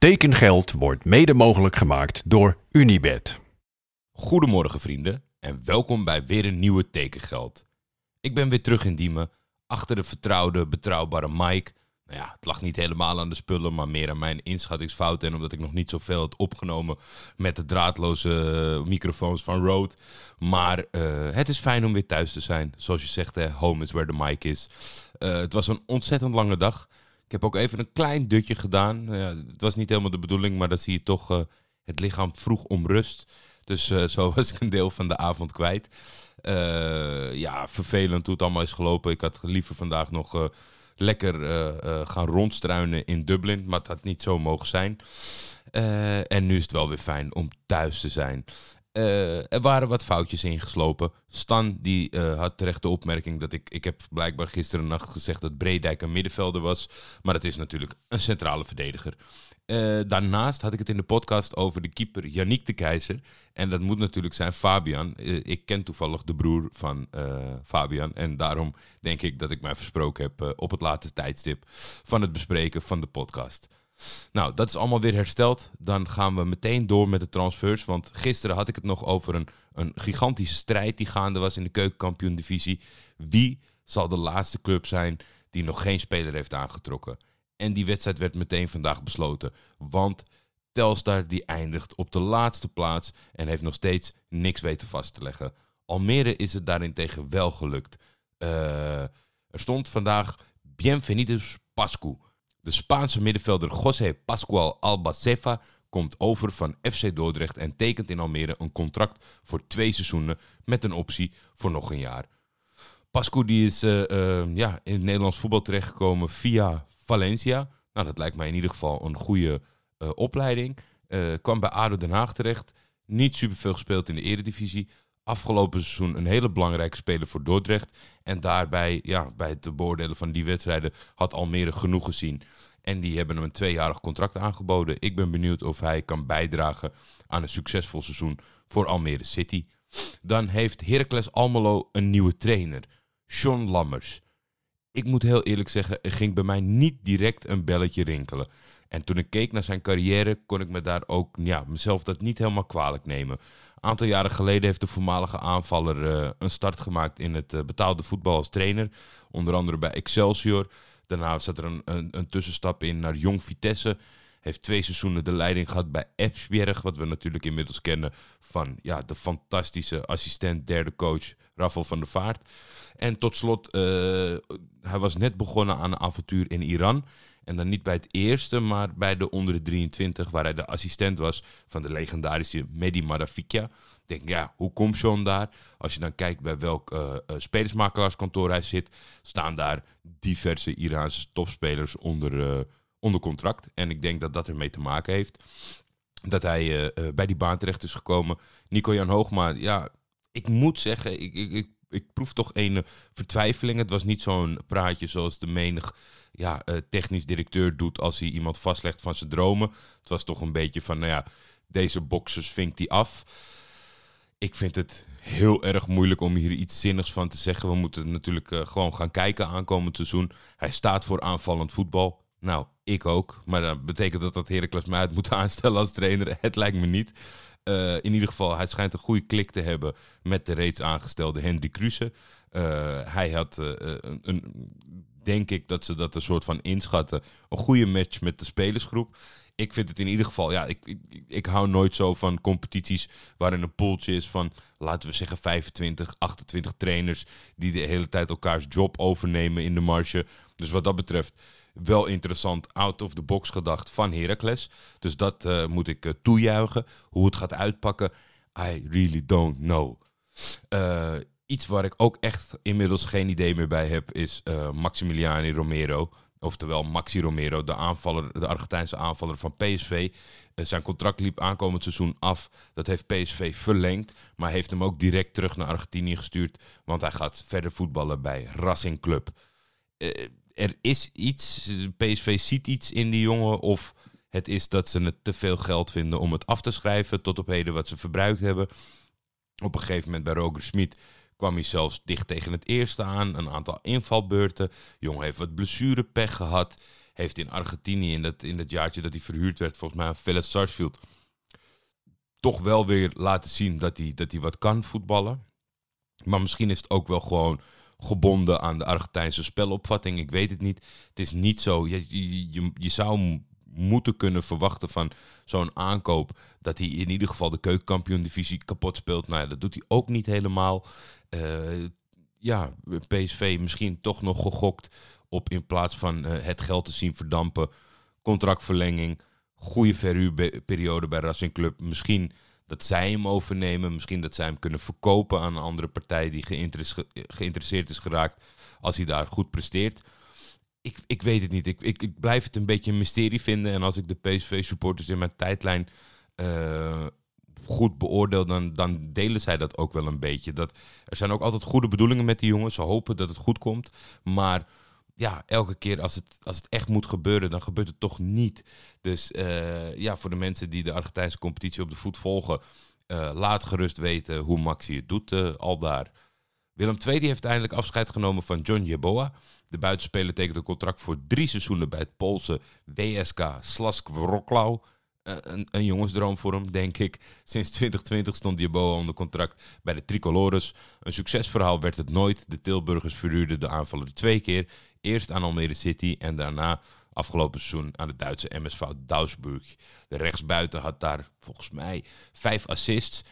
Tekengeld wordt mede mogelijk gemaakt door Unibed. Goedemorgen vrienden en welkom bij weer een nieuwe Tekengeld. Ik ben weer terug in Diemen, achter de vertrouwde, betrouwbare Mike. Nou ja, het lag niet helemaal aan de spullen, maar meer aan mijn inschattingsfouten. En omdat ik nog niet zoveel had opgenomen met de draadloze eh, microfoons van Rode. Maar uh, het is fijn om weer thuis te zijn. Zoals je zegt, home is where the mic is. Uh, het was een ontzettend lange dag. Ik heb ook even een klein dutje gedaan. Ja, het was niet helemaal de bedoeling, maar dan zie je toch uh, het lichaam vroeg om rust. Dus uh, zo was ik een deel van de avond kwijt. Uh, ja, vervelend hoe het allemaal is gelopen. Ik had liever vandaag nog lekker gaan rondstruinen in Dublin, maar het had niet zo mogen zijn. en nu is het wel weer fijn om thuis te zijn. Uh, er waren wat foutjes ingeslopen. Stan die uh, had terecht de opmerking dat ik... Ik heb blijkbaar gisteren nacht gezegd dat Bredijk een middenvelder was. Maar dat is natuurlijk een centrale verdediger. Uh, daarnaast had ik het in de podcast over de keeper Yannick de Keizer. En dat moet natuurlijk zijn Fabian. ik ken toevallig de broer van Fabian. En daarom denk ik dat ik mij versproken heb op het laatste tijdstip... van het bespreken van de podcast. Nou, dat is allemaal weer hersteld. Dan gaan we meteen door met de transfers. Want gisteren had ik het nog over een, een gigantische strijd die gaande was in de keukenkampioen-divisie. Wie zal de laatste club zijn die nog geen speler heeft aangetrokken? En die wedstrijd werd meteen vandaag besloten. Want Telstar die eindigt op de laatste plaats en heeft nog steeds niks weten vast te leggen. Almere is het daarentegen wel gelukt. Uh, er stond vandaag Bienvenidos Pascu. De Spaanse middenvelder José Pascual Albacefa komt over van FC Dordrecht en tekent in Almere een contract voor twee seizoenen met een optie voor nog een jaar. Pascu die is uh, uh, ja, in het Nederlands voetbal terechtgekomen via Valencia. Nou, dat lijkt mij in ieder geval een goede uh, opleiding. kwam bij ADO Den Haag terecht. Niet superveel gespeeld in de eredivisie afgelopen seizoen een hele belangrijke speler voor Dordrecht. En daarbij, ja, bij het beoordelen van die wedstrijden, had Almere genoeg gezien. En die hebben hem een tweejarig contract aangeboden. Ik ben benieuwd of hij kan bijdragen aan een succesvol seizoen voor Almere City. Dan heeft Heracles Almelo een nieuwe trainer, Sean Lammers. Ik moet heel eerlijk zeggen, er ging bij mij niet direct een belletje rinkelen. En toen ik keek naar zijn carrière, kon ik me daar ook ja, mezelf dat niet helemaal kwalijk nemen aantal jaren geleden heeft de voormalige aanvaller uh, een start gemaakt in het uh, betaalde voetbal als trainer. Onder andere bij Excelsior. Daarna zat er een, een, een, tussenstap in naar Jong Vitesse. Heeft twee seizoenen de leiding gehad bij Epsberg. Wat we natuurlijk inmiddels kennen van ja, de fantastische assistent, derde coach Raffel van der Vaart. En tot slot, uh, hij was net begonnen aan een avontuur in Iran. En dan niet bij het eerste, maar bij de onder de 23, waar hij de assistent was van de legendarische Mehdi Marafikia. Denk, ja, hoe komt Sean daar? Als je dan kijkt bij welk uh, spelersmakelaarskantoor hij zit, staan daar diverse Iraanse topspelers onder, uh, onder contract. En ik denk dat dat ermee te maken heeft dat hij bij die baan terecht is gekomen. Nico-Jan Hoogma, ja, ik moet zeggen, ik, ik, ik, ik proef toch een vertwijfeling. Het was niet zo'n praatje zoals de menig ja, technisch directeur doet als hij iemand vastlegt van zijn dromen. Het was toch een beetje van, nou ja, deze boxers vinkt hij af. Ik vind het heel erg moeilijk om hier iets zinnigs van te zeggen. We moeten natuurlijk uh, gewoon gaan kijken aankomend seizoen. Hij staat voor aanvallend voetbal. Nou, ik ook. Maar dat betekent dat dat Heracles mij uit moet aanstellen als trainer. Het lijkt me niet. Uh, in ieder geval, hij schijnt een goede klik te hebben met de reeds aangestelde Henry Kruse. Uh, hij had een, een, denk ik dat ze dat een soort van inschatten. Een goede match met de spelersgroep. Ik vind het in ieder geval, ja, ik, ik, ik hou nooit zo van competities waarin een pooltje is van, laten we zeggen, 25, 28 trainers die de hele tijd elkaars job overnemen in de marge. Dus wat dat betreft, wel interessant, out of the box gedacht van Heracles. Dus dat uh, moet ik uh, toejuichen. Hoe het gaat uitpakken, I really don't know. Uh, iets waar ik ook echt inmiddels geen idee meer bij heb, is uh, Maximiliani Romero. Oftewel Maxi Romero, de, aanvaller, de Argentijnse aanvaller van PSV. Uh, zijn contract liep aankomend seizoen af. Dat heeft PSV verlengd. Maar heeft hem ook direct terug naar Argentinië gestuurd. Want hij gaat verder voetballen bij Racing Club. Uh, er is iets, PSV ziet iets in die jongen. Of het is dat ze het te veel geld vinden om het af te schrijven. Tot op heden wat ze verbruikt hebben. Op een gegeven moment bij Roger Smit kwam hij zelfs dicht tegen het eerste aan. Een aantal invalbeurten. Jong heeft wat blessurepech gehad. heeft in Argentinië, in dat, in dat jaartje dat hij verhuurd werd, volgens mij aan Vélez Sarsfield, toch wel weer laten zien dat hij, dat hij wat kan voetballen. Maar misschien is het ook wel gewoon gebonden aan de Argentijnse spelopvatting. Ik weet het niet. Het is niet zo. Je, je, je, zou moeten kunnen verwachten van zo'n aankoop dat hij in ieder geval de keukenkampioen-divisie kapot speelt. Nou ja, dat doet hij ook niet helemaal. Uh, ja, PSV misschien toch nog gegokt op in plaats van uh, het geld te zien verdampen. Contractverlenging, goede verhuurperiode bij Racing Club. Misschien dat zij hem overnemen. Misschien dat zij hem kunnen verkopen aan een andere partij die geïnteresseerd is geraakt als hij daar goed presteert. Ik, ik weet het niet. Ik, ik, blijf het een beetje een mysterie vinden. En als ik de PSV-supporters in mijn tijdlijn uh, goed beoordeel, dan, dan delen zij dat ook wel een beetje. Dat, er zijn ook altijd goede bedoelingen met die jongens. Ze hopen dat het goed komt. Maar ja, elke keer als het, als het echt moet gebeuren, dan gebeurt het toch niet. Dus uh, ja, voor de mensen die de Argentijnse competitie op de voet volgen, uh, laat gerust weten hoe Maxi het doet uh, al daar. Willem II die heeft eindelijk afscheid genomen van John Jeboa. De buitenspeler tekent een contract voor drie seizoenen bij het Poolse WSK Slask Wroclaw. Een, een, jongensdroom voor hem, denk ik. Sinds 2020 stond Jeboa onder contract bij de Tricolores. Een succesverhaal werd het nooit. De Tilburgers verhuurden de aanvaller twee keer. Eerst aan Almere City en daarna afgelopen seizoen aan de Duitse MSV Duisburg. De rechtsbuiten had daar volgens mij vijf assists.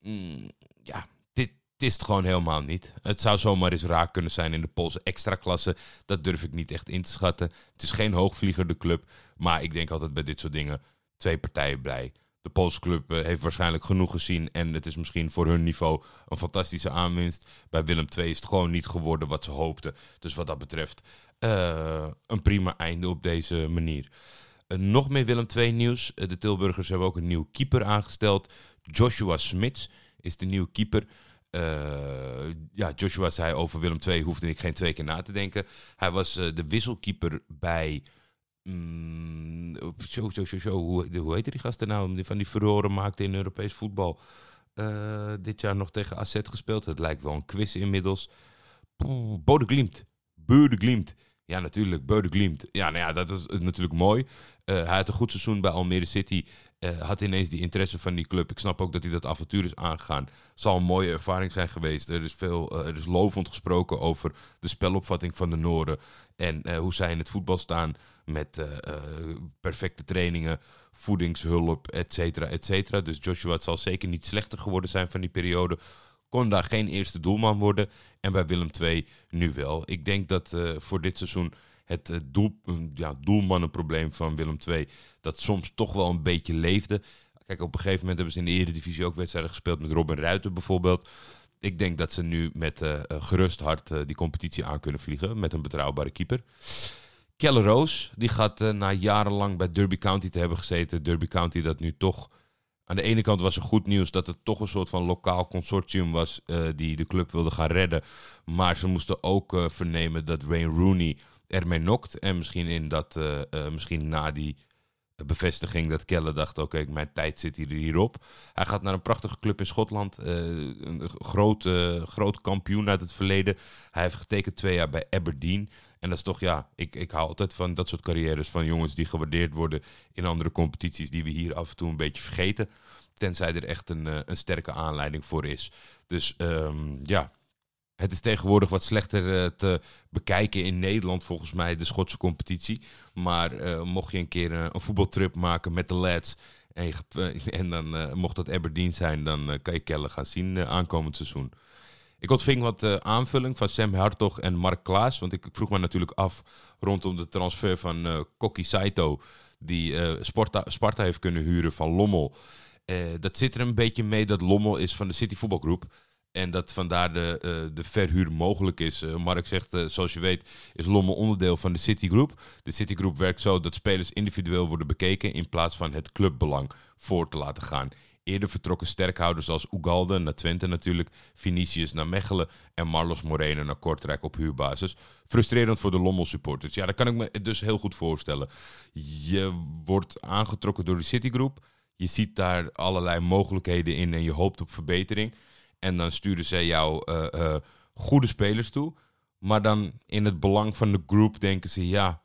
Mm, ja, dit, is het gewoon helemaal niet. Het zou zomaar eens raak kunnen zijn in de Poolse extraklasse. Dat durf ik niet echt in te schatten. Het is geen hoogvlieger, de club. Maar ik denk altijd bij dit soort dingen twee partijen blij. De Poolse club eh, heeft waarschijnlijk genoeg gezien. En het is misschien voor hun niveau een fantastische aanwinst. Bij Willem II is het gewoon niet geworden wat ze hoopten. Dus wat dat betreft uh, een prima einde op deze manier. Uh, nog meer Willem II nieuws. de Tilburgers hebben ook een nieuw keeper aangesteld. Joshua Smits is de nieuwe keeper. ja, Joshua zei over Willem II hoefde ik geen twee keer na te denken. Hij was de wisselkeeper bij Mm, zo, zo, zo, zo. Hoe, hoe heette die gasten nou? Van die verloren maakte in Europees voetbal. Uh, dit jaar nog tegen AZ gespeeld. Het lijkt wel een quiz inmiddels. Bode Glimt. Bode Glimt. Ja, natuurlijk. Bode Glimt. Ja, nou ja, dat is natuurlijk mooi. Uh, hij had een goed seizoen bij Almere City. Uh, had ineens die interesse van die club. Ik snap ook dat hij dat avontuur is aangegaan. Zal een mooie ervaring zijn geweest. Er is veel, er is lovend gesproken over de spelopvatting van de Noorden. En hoe zij in het voetbal staan met perfecte trainingen, voedingshulp, et cetera, et cetera. Dus Joshua zal zeker niet slechter geworden zijn van die periode. Kon daar geen eerste doelman worden. En bij Willem II nu wel. Ik denk dat uh, voor dit seizoen het doel, ja, doelmannenprobleem van Willem II... dat soms toch wel een beetje leefde. Kijk, op een gegeven moment hebben ze in de Eredivisie ook wedstrijden gespeeld... met Robin Ruiter bijvoorbeeld. Ik denk dat ze nu met gerust hart die competitie aan kunnen vliegen... met een betrouwbare keeper. Keller Roos, die gaat na jarenlang bij Derby County te hebben gezeten. Derby County dat nu toch... Aan de ene kant was er goed nieuws dat het toch een soort van lokaal consortium was uh, die de club wilde gaan redden. Maar ze moesten ook uh, vernemen dat Wayne Rooney ermee nokt. En misschien, in dat, misschien na die bevestiging dat Keller dacht: oké, mijn tijd zit hier hierop. Hij gaat naar een prachtige club in Schotland. een groot, groot kampioen uit het verleden. Hij heeft getekend twee jaar bij Aberdeen. En dat is toch, ja, ik, ik hou altijd van dat soort carrières van jongens die gewaardeerd worden in andere competities die we hier af en toe een beetje vergeten. Tenzij er echt een, eh, een sterke aanleiding voor is. Dus um, ja, het is tegenwoordig wat slechter uh, te bekijken in Nederland, volgens mij, de Schotse competitie. Maar uh, mocht je een keer uh, een voetbaltrip maken met de lads. En, dan mocht dat Aberdeen zijn, dan kan je Kellen gaan zien aankomend seizoen. Ik ontving wat aanvulling van Sam Hartog en Mark Klaas. Want ik, vroeg me natuurlijk af rondom de transfer van uh, Saito. Die Sparta, Sparta, heeft kunnen huren van Lommel. dat zit er een beetje mee dat Lommel is van de City Voetbalgroep. En dat vandaar de, de verhuur mogelijk is. Mark zegt, zoals je weet, is Lommel onderdeel van de City Group. De City Group werkt zo dat spelers individueel worden bekeken in plaats van het clubbelang voor te laten gaan. Eerder vertrokken sterkhouders als Ugalde naar Twente natuurlijk, Vinicius naar Mechelen en Marlos Moreno naar Kortrijk op huurbasis. Frustrerend voor de Lommel supporters. Ja, dat kan ik me dus heel goed voorstellen. Je wordt aangetrokken door de Citigroup. Je ziet daar allerlei mogelijkheden in en je hoopt op verbetering. En dan sturen zij jou uh, uh, goede spelers toe. Maar dan in het belang van de groep denken ze, ja,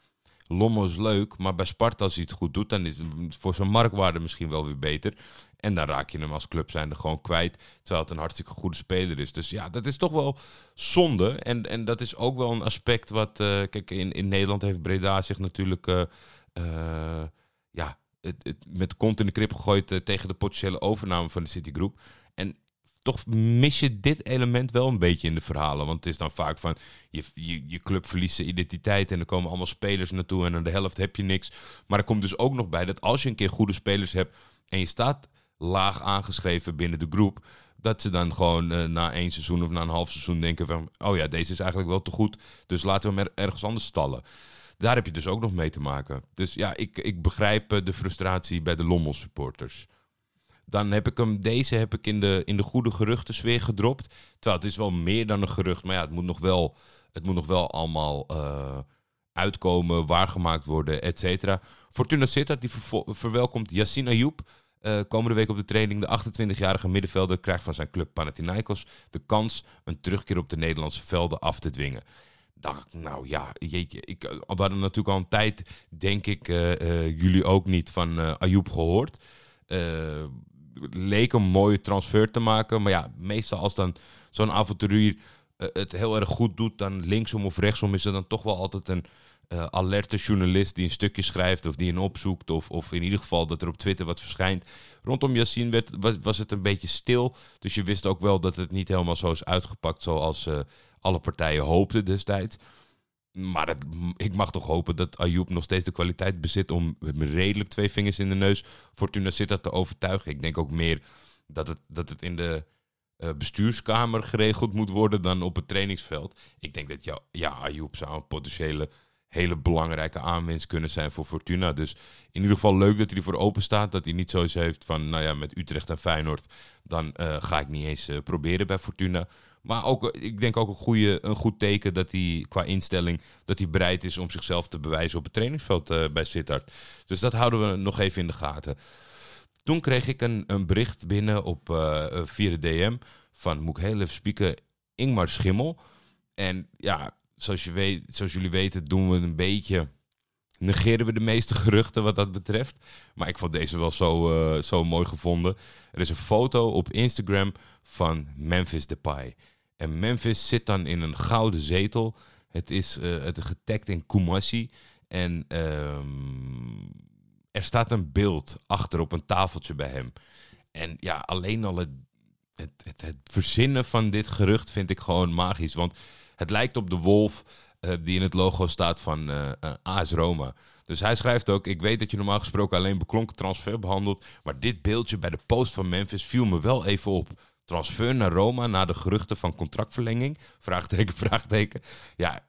Lommo is leuk, maar bij Sparta als hij het goed doet, dan is het voor zijn marktwaarde misschien wel weer beter. En dan raak je hem als club zijnde gewoon kwijt, terwijl het een hartstikke goede speler is. Dus ja, dat is toch wel zonde. En, en dat is ook wel een aspect wat, eh, kijk, in, in Nederland heeft Breda zich natuurlijk, eh, eh, ja, met kont in de krip gegooid eh, tegen de potentiële overname van de Citigroup. Toch mis je dit element wel een beetje in de verhalen. Want het is dan vaak van, je, je, je club verliest zijn identiteit en er komen allemaal spelers naartoe en aan de helft heb je niks. Maar er komt dus ook nog bij dat als je een keer goede spelers hebt en je staat laag aangeschreven binnen de groep, dat ze dan gewoon eh, na één seizoen of na een half seizoen denken van, oh ja, deze is eigenlijk wel te goed, dus laten we hem er- ergens anders stallen. Daar heb je dus ook nog mee te maken. Dus ja, ik, ik begrijp eh, de frustratie bij de Lommel supporters. Dan heb ik hem, deze heb ik in de, in de goede geruchtensfeer gedropt. Terwijl het is wel meer dan een gerucht. Maar ja, het moet nog wel, het moet nog wel allemaal eh, uitkomen, waargemaakt worden, et cetera. Fortuna Sittard die verwelkomt Yassine Ayoub. Eh, komende week op de training. De 28-jarige middenvelder krijgt van zijn club Panathinaikos de kans een terugkeer op de Nederlandse velden af te dwingen. Dacht, nou ja, jeetje. Ik, eh, we hadden natuurlijk al een tijd, denk ik, jullie ook niet van Ayoub gehoord. Leek een mooie transfer te maken. Maar ja, meestal als dan zo'n avonturier eh, het heel erg goed doet, dan linksom of rechtsom is er dan toch wel altijd een eh, alerte journalist die een stukje schrijft of die een opzoekt. Of, of in ieder geval dat er op Twitter wat verschijnt. Rondom Yassine werd, was, was het een beetje stil. Dus je wist ook wel dat het niet helemaal zo is uitgepakt zoals eh, alle partijen hoopten destijds. Maar ik mag toch hopen dat Ayoub nog steeds de kwaliteit bezit om redelijk twee vingers in de neus Fortuna Sittard te overtuigen. Ik denk ook meer dat het, dat het in de eh, bestuurskamer geregeld moet worden dan op het trainingsveld. Ik denk dat ja, ja, Ayoub zou een potentiële hele belangrijke aanwinst kunnen zijn voor Fortuna. Dus in ieder geval leuk dat hij ervoor open staat. Dat hij niet zoiets heeft van, nou ja, met Utrecht en Feyenoord, dan eh, ga ik niet eens eh, proberen bij Fortuna. Maar ook, eh, ik denk ook een, goede, een goed teken dat hij qua instelling dat hij bereid is om zichzelf te bewijzen op het trainingsveld bij Sittard. Dus dat houden we nog even in de gaten. Toen kreeg ik een, een bericht binnen op via de DM van, moet ik heel even spieken, Ingmar Schimmel. En ja, zoals, je weet, zoals jullie weten doen we een beetje, negeren we de meeste geruchten wat dat betreft. Maar ik vond deze wel zo, eh, zo mooi gevonden. Er is een foto op Instagram van Memphis Depay. En Memphis zit dan in een gouden zetel. Het is, eh, het getagd in Kumasi. En ehm, er staat een beeld achter op een tafeltje bij hem. En ja, alleen al het, het, het, het verzinnen van dit gerucht vind ik gewoon magisch. Want het lijkt op de wolf eh, die in het logo staat van eh, eh, AS Roma. Dus hij schrijft ook: Ik weet dat je normaal gesproken alleen beklonken transfer behandelt. Maar dit beeldje bij de post van Memphis viel me wel even op. Transfer naar Roma na de geruchten van contractverlenging? Vraagteken, vraagteken. Ja,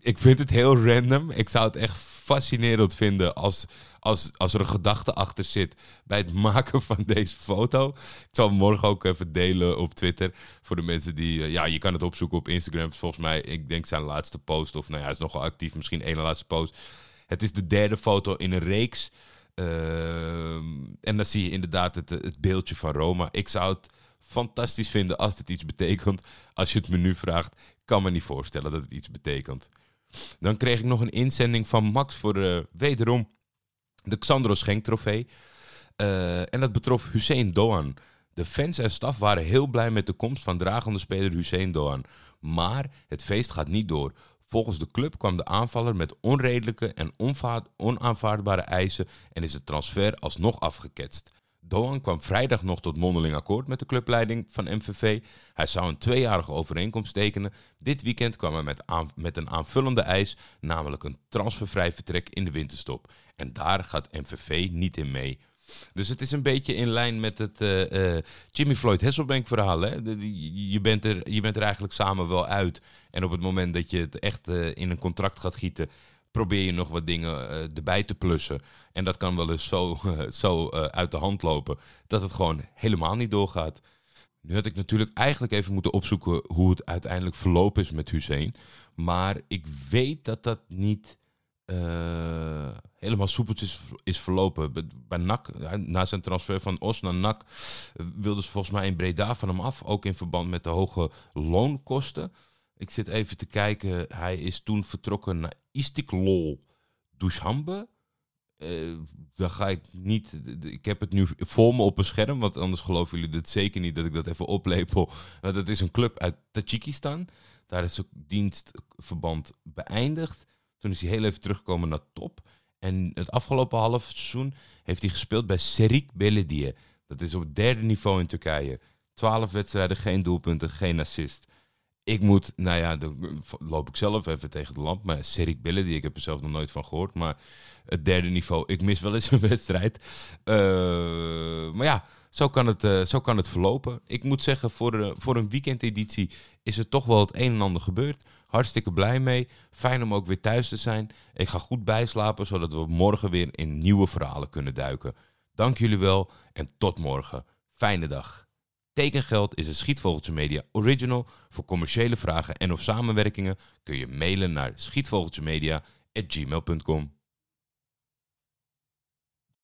ik vind het heel random. Ik zou het echt fascinerend vinden als, als, als er een gedachte achter zit bij het maken van deze foto. Ik zal hem morgen ook even delen op Twitter. Voor de mensen die... eh, ja, je kan het opzoeken op Instagram. Volgens mij, ik denk zijn laatste post. Of nou ja, hij is nogal actief. Misschien één laatste post. Het is de derde foto in een reeks. Ehm, en dan zie je inderdaad het, beeldje van Roma. Ik zou het fantastisch vinden als dit iets betekent. Als je het me nu vraagt, kan me niet voorstellen dat het iets betekent. Dan kreeg ik nog een inzending van Max voor eh, wederom de Xandro Schenk trofee. Eh, en dat betrof Hussein Doan. De fans en staf waren heel blij met de komst van dragende speler Hussein Doan. Maar het feest gaat niet door. Volgens de club kwam de aanvaller met onredelijke en onaanvaardbare eisen en is het transfer alsnog afgeketst. Doan kwam vrijdag nog tot mondeling akkoord met de clubleiding van MVV. Hij zou een tweejarige overeenkomst tekenen. Dit weekend kwam hij met, met een aanvullende eis, namelijk een transfervrij vertrek in de winterstop. En daar gaat MVV niet in mee. Dus het is een beetje in lijn met het eh, eh, Jimmy Floyd Hasselbank verhaal. Hè? Je, bent er, je bent er eigenlijk samen wel uit. En op het moment dat je het echt eh, in een contract gaat gieten, probeer je nog wat dingen eh, erbij te plussen. En dat kan wel eens zo, zo eh, uit de hand lopen dat het gewoon helemaal niet doorgaat. Nu had ik natuurlijk eigenlijk even moeten opzoeken hoe het uiteindelijk verlopen is met Hussein. Maar ik weet dat dat niet eh, helemaal soepeltjes is verlopen. Bij- NAC, na zijn transfer van Os naar NAC, wilden ze volgens mij in Breda van hem af. Ook in verband met de hoge loonkosten. Ik zit even te kijken. Hij is toen vertrokken naar Istiklol Dushanbe. Uh, daar ga ik niet. Ik heb het nu voor me op een scherm, want anders geloven jullie het zeker niet dat ik dat even oplepel. Het is een club uit Tajikistan. Daar is ook dienstverband beëindigd. Toen is hij heel even teruggekomen naar top. En het afgelopen half seizoen heeft hij gespeeld bij Serik Belediye. Dat is op derde niveau in Turkije. Twaalf wedstrijden, geen doelpunten, geen assist. Ik moet, nou ja, dan loop ik zelf even tegen de lamp. Maar Serik Belediye, ik heb er zelf nog nooit van gehoord. Maar het derde niveau, ik mis wel eens een wedstrijd. Uh, maar ja, zo kan, het, uh, zo kan het verlopen. Ik moet zeggen, voor, de, voor een weekendeditie is er toch wel het een en ander gebeurd. Hartstikke blij mee. Fijn om ook weer thuis te zijn. Ik ga goed bijslapen, zodat we morgen weer in nieuwe verhalen kunnen duiken. Dank jullie wel en tot morgen. Fijne dag. Tekengeld is een Schietvogeltje Media original. Voor commerciële vragen en of samenwerkingen kun je mailen naar schietvogeltjemedia.gmail.com.